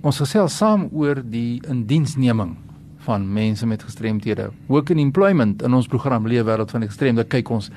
ons gesels saam oor die indiensneming van mense met gestremthede. Ook in employment in ons program Lewe wêreld van gestremde kyk ons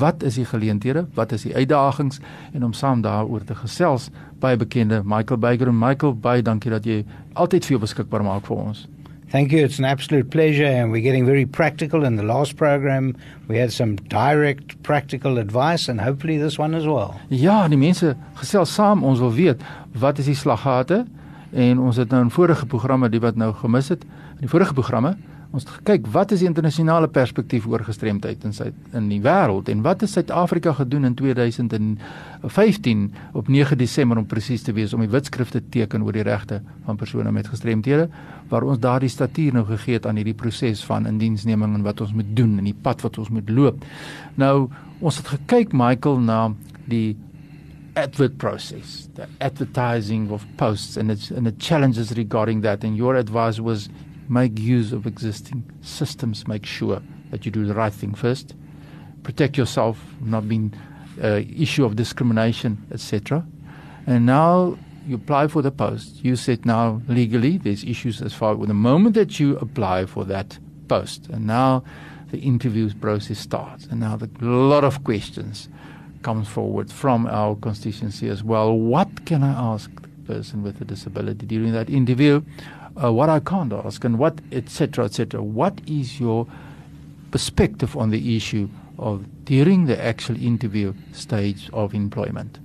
wat is die geleenthede, wat is die uitdagings en om saam daaroor te gesels by bekende Michael Baker en Michael baie dankie dat jy altyd vir jou beskikbaar maak vir ons. Thank you. It's an absolute pleasure, and we're getting very practical. In the last program, we had some direct, practical advice, and hopefully this one as well. Ja, die mense gesels saam. Ons wil weet wat is die slaggate en ons het nou in vorige programme die wat nou gemis het in die vorige programme ons het gekyk wat is die internasionale perspektief oor gestremdheid in sy in die wêreld en wat het Suid-Afrika gedoen in 2015 op 9 Desember om presies te wees om die wetskrif te teken oor die regte van persone met gestremthede waar ons daardie statuur nou gegee het aan hierdie proses van indiensneming en wat ons moet doen en die pad wat ons moet loop. Nou ons het gekyk Michael na die advert process, the advertising of posts and its and the challenges regarding that. And your advice was make use of existing systems, make sure that you do the right thing first, protect yourself, not being uh, issue of discrimination, etc. And now you apply for the post. You said now legally there's issues as far with the moment that you apply for that post, and now the interview process starts, and now a lot of questions comes forward from our constituency as well. What can I ask the person with a disability during that interview? Uh, what I can't ask, and what, etc., etc. What is your perspective on the issue of during the actual interview stage of employment?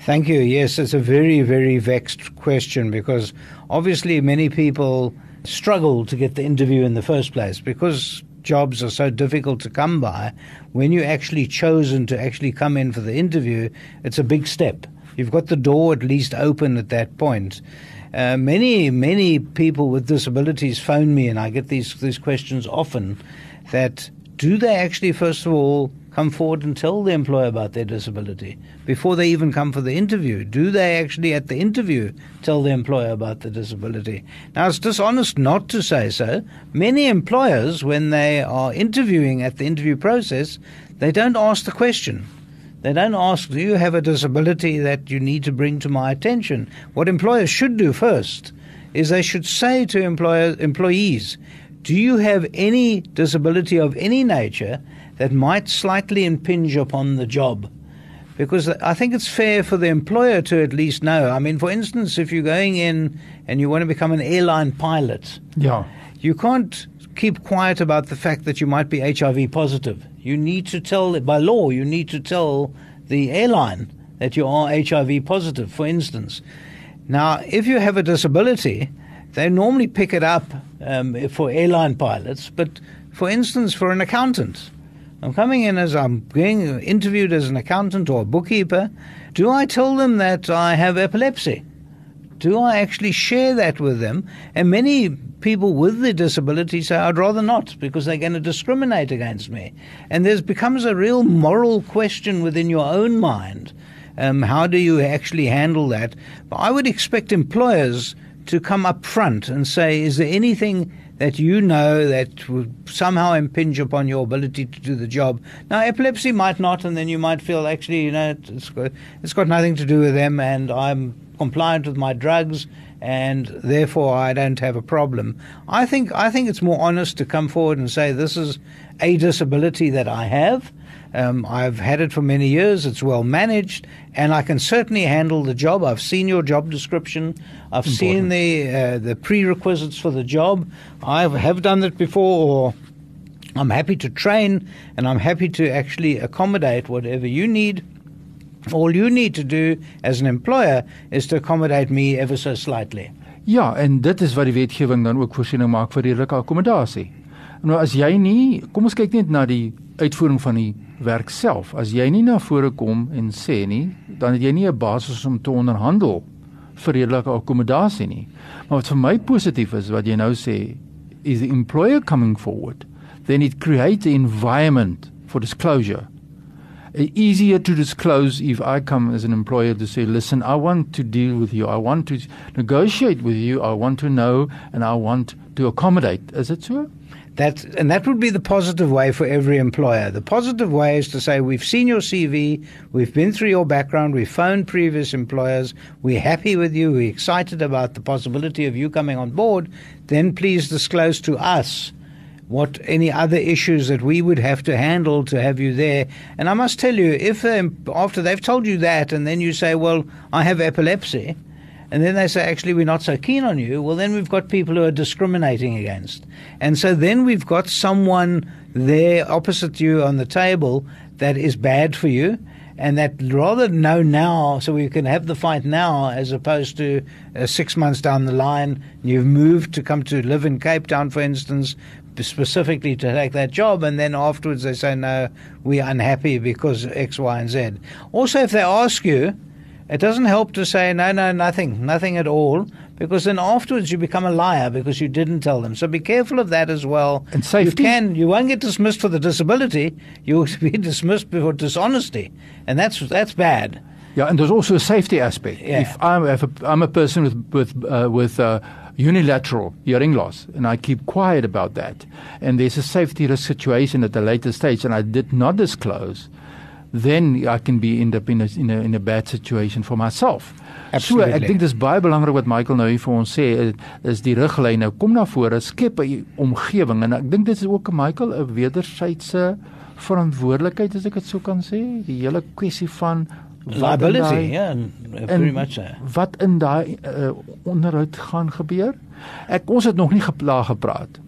Thank you. Yes, it's a very, very vexed question because obviously many people struggle to get the interview in the first place because jobs are so difficult to come by, when you're actually chosen to actually come in for the interview, it's a big step. You've got the door at least open at that point. Uh, many, many people with disabilities phone me, and I get these, these questions often that do they actually, first of all, come forward and tell the employer about their disability before they even come for the interview? Do they actually, at the interview, tell the employer about the disability? Now, it's dishonest not to say so. Many employers, when they are interviewing at the interview process, they don't ask the question. They don't ask, Do you have a disability that you need to bring to my attention? What employers should do first is they should say to employer, employees, Do you have any disability of any nature that might slightly impinge upon the job. Because I think it's fair for the employer to at least know. I mean, for instance, if you're going in and you want to become an airline pilot, yeah. you can't keep quiet about the fact that you might be HIV positive. You need to tell, by law, you need to tell the airline that you are HIV positive, for instance. Now, if you have a disability, they normally pick it up um, for airline pilots, but for instance, for an accountant, I'm coming in as I'm being interviewed as an accountant or a bookkeeper. Do I tell them that I have epilepsy? Do I actually share that with them? And many people with the disability say, I'd rather not because they're going to discriminate against me. And there becomes a real moral question within your own mind. Um, how do you actually handle that? But I would expect employers to come up front and say, is there anything that you know that would somehow impinge upon your ability to do the job. Now, epilepsy might not, and then you might feel actually, you know, it's got, it's got nothing to do with them, and I'm compliant with my drugs, and therefore I don't have a problem. I think I think it's more honest to come forward and say this is a disability that I have. Um, I've had it for many years. It's well managed, and I can certainly handle the job. I've seen your job description. I've Important. seen the uh, the prerequisites for the job. I have done that before, or I'm happy to train, and I'm happy to actually accommodate whatever you need. All you need to do as an employer is to accommodate me ever so slightly. Ja, en dit is wat die wetgewing dan ook voorsiening maak vir redelike akkommodasie. Nou as jy nie, kom ons kyk net na die uitvoering van die werk self. As jy nie na vore kom en sê nie, dan het jy nie 'n basis om te onderhandel vir redelike akkommodasie nie. Maar wat vir my positief is wat jy nou sê, is the employer coming forward, then it creates an environment for disclosure. Easier to disclose if I come as an employer to say, listen, I want to deal with you. I want to negotiate with you. I want to know and I want to accommodate. Is it so? That and that would be the positive way for every employer. The positive way is to say we've seen your CV, we've been through your background, we've phoned previous employers, we're happy with you, we're excited about the possibility of you coming on board. Then please disclose to us what any other issues that we would have to handle to have you there. And I must tell you, if um, after they've told you that, and then you say, "Well, I have epilepsy," and then they say, actually, we're not so keen on you, well, then we've got people who are discriminating against. And so then we've got someone there opposite you on the table that is bad for you. And that rather know now, so we can have the fight now, as opposed to uh, six months down the line, you've moved to come to live in Cape Town, for instance, specifically to take that job, and then afterwards they say, no, we're unhappy because X, Y, and Z. Also, if they ask you, it doesn't help to say, no, no, nothing, nothing at all, because then afterwards you become a liar because you didn't tell them. So be careful of that as well. And safety. You can, you won't get dismissed for the disability, you'll be dismissed for dishonesty. And that's, that's bad. Yeah, and there's also a safety aspect. Yeah. If I'm, if a, I'm a person with, with, uh, with uh, unilateral hearing loss and I keep quiet about that, and there's a safety risk situation at a later stage and I did not disclose, then I can be end up in a in a in a bad situation for myself. Absolutely. So ek dink dis baie belangrik wat Michael nou hier vir ons sê is die riglyne kom na vore skep 'n omgewing en ek dink dit is ook Michael 'n wederwysige verantwoordelikheid as ek dit sou kan sê die hele kwessie van liability yeah very much so. wat in daai uh, onderhoud gaan gebeur ek ons het nog nie geplaag gepraat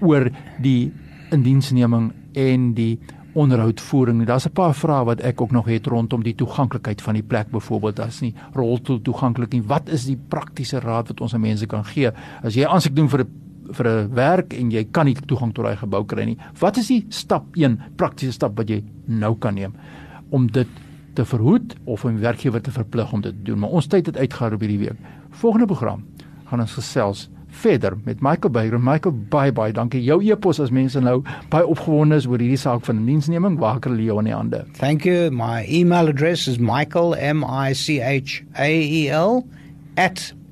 oor die indiensneming en die onderhoudvoering. Daar's 'n paar vrae wat ek ook nog het rondom die toeganklikheid van die plek byvoorbeeld as nie rolstoel toeganklik nie. Wat is die praktiese raad wat ons aan mense kan gee as jy aansoek doen vir 'n vir 'n werk en jy kan nie toegang tot daai gebou kry nie. Wat is die stap 1 praktiese stap wat jy nou kan neem om dit te verhoed of 'n werkgewer te verplig om dit te doen? Maar ons tyd het uitgegaan op hierdie week. Volgende program gaan ons gesels verder met Michael Beyger. Michael, bye bye. Dankie. Jou e-pos as mense nou baie opgewonde is oor hierdie saak van diensneming, waar kan hulle jou aan die hande? Thank you. My email address is michael m i c h a e l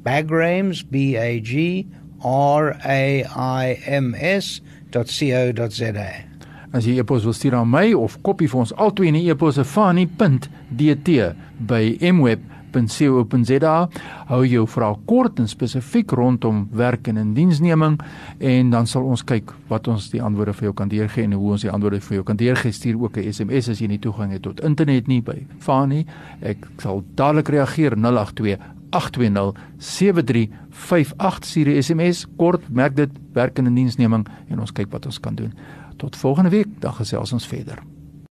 bagrams b a g r a i m s .co.za. As jy e-pos wil stuur aan my of kopie vir ons albei in die e-pos fani.dt by mweb.co.za www.co.za hou jou vrae kort en spesifiek rondom werk en indiensneming en dan sal ons kyk wat ons die antwoorde vir jou kan deurgee en hoe ons die antwoorde vir jou kan deurgee. Stuur ook 'n SMS as jy nie toegang het tot internet nie by Fani. Ek sal dadelik reageer. 082 8207358 stuur die SMS kort merk dit werk en indiensneming en ons kyk wat ons kan doen. Tot volgende week. Dan gesels ons verder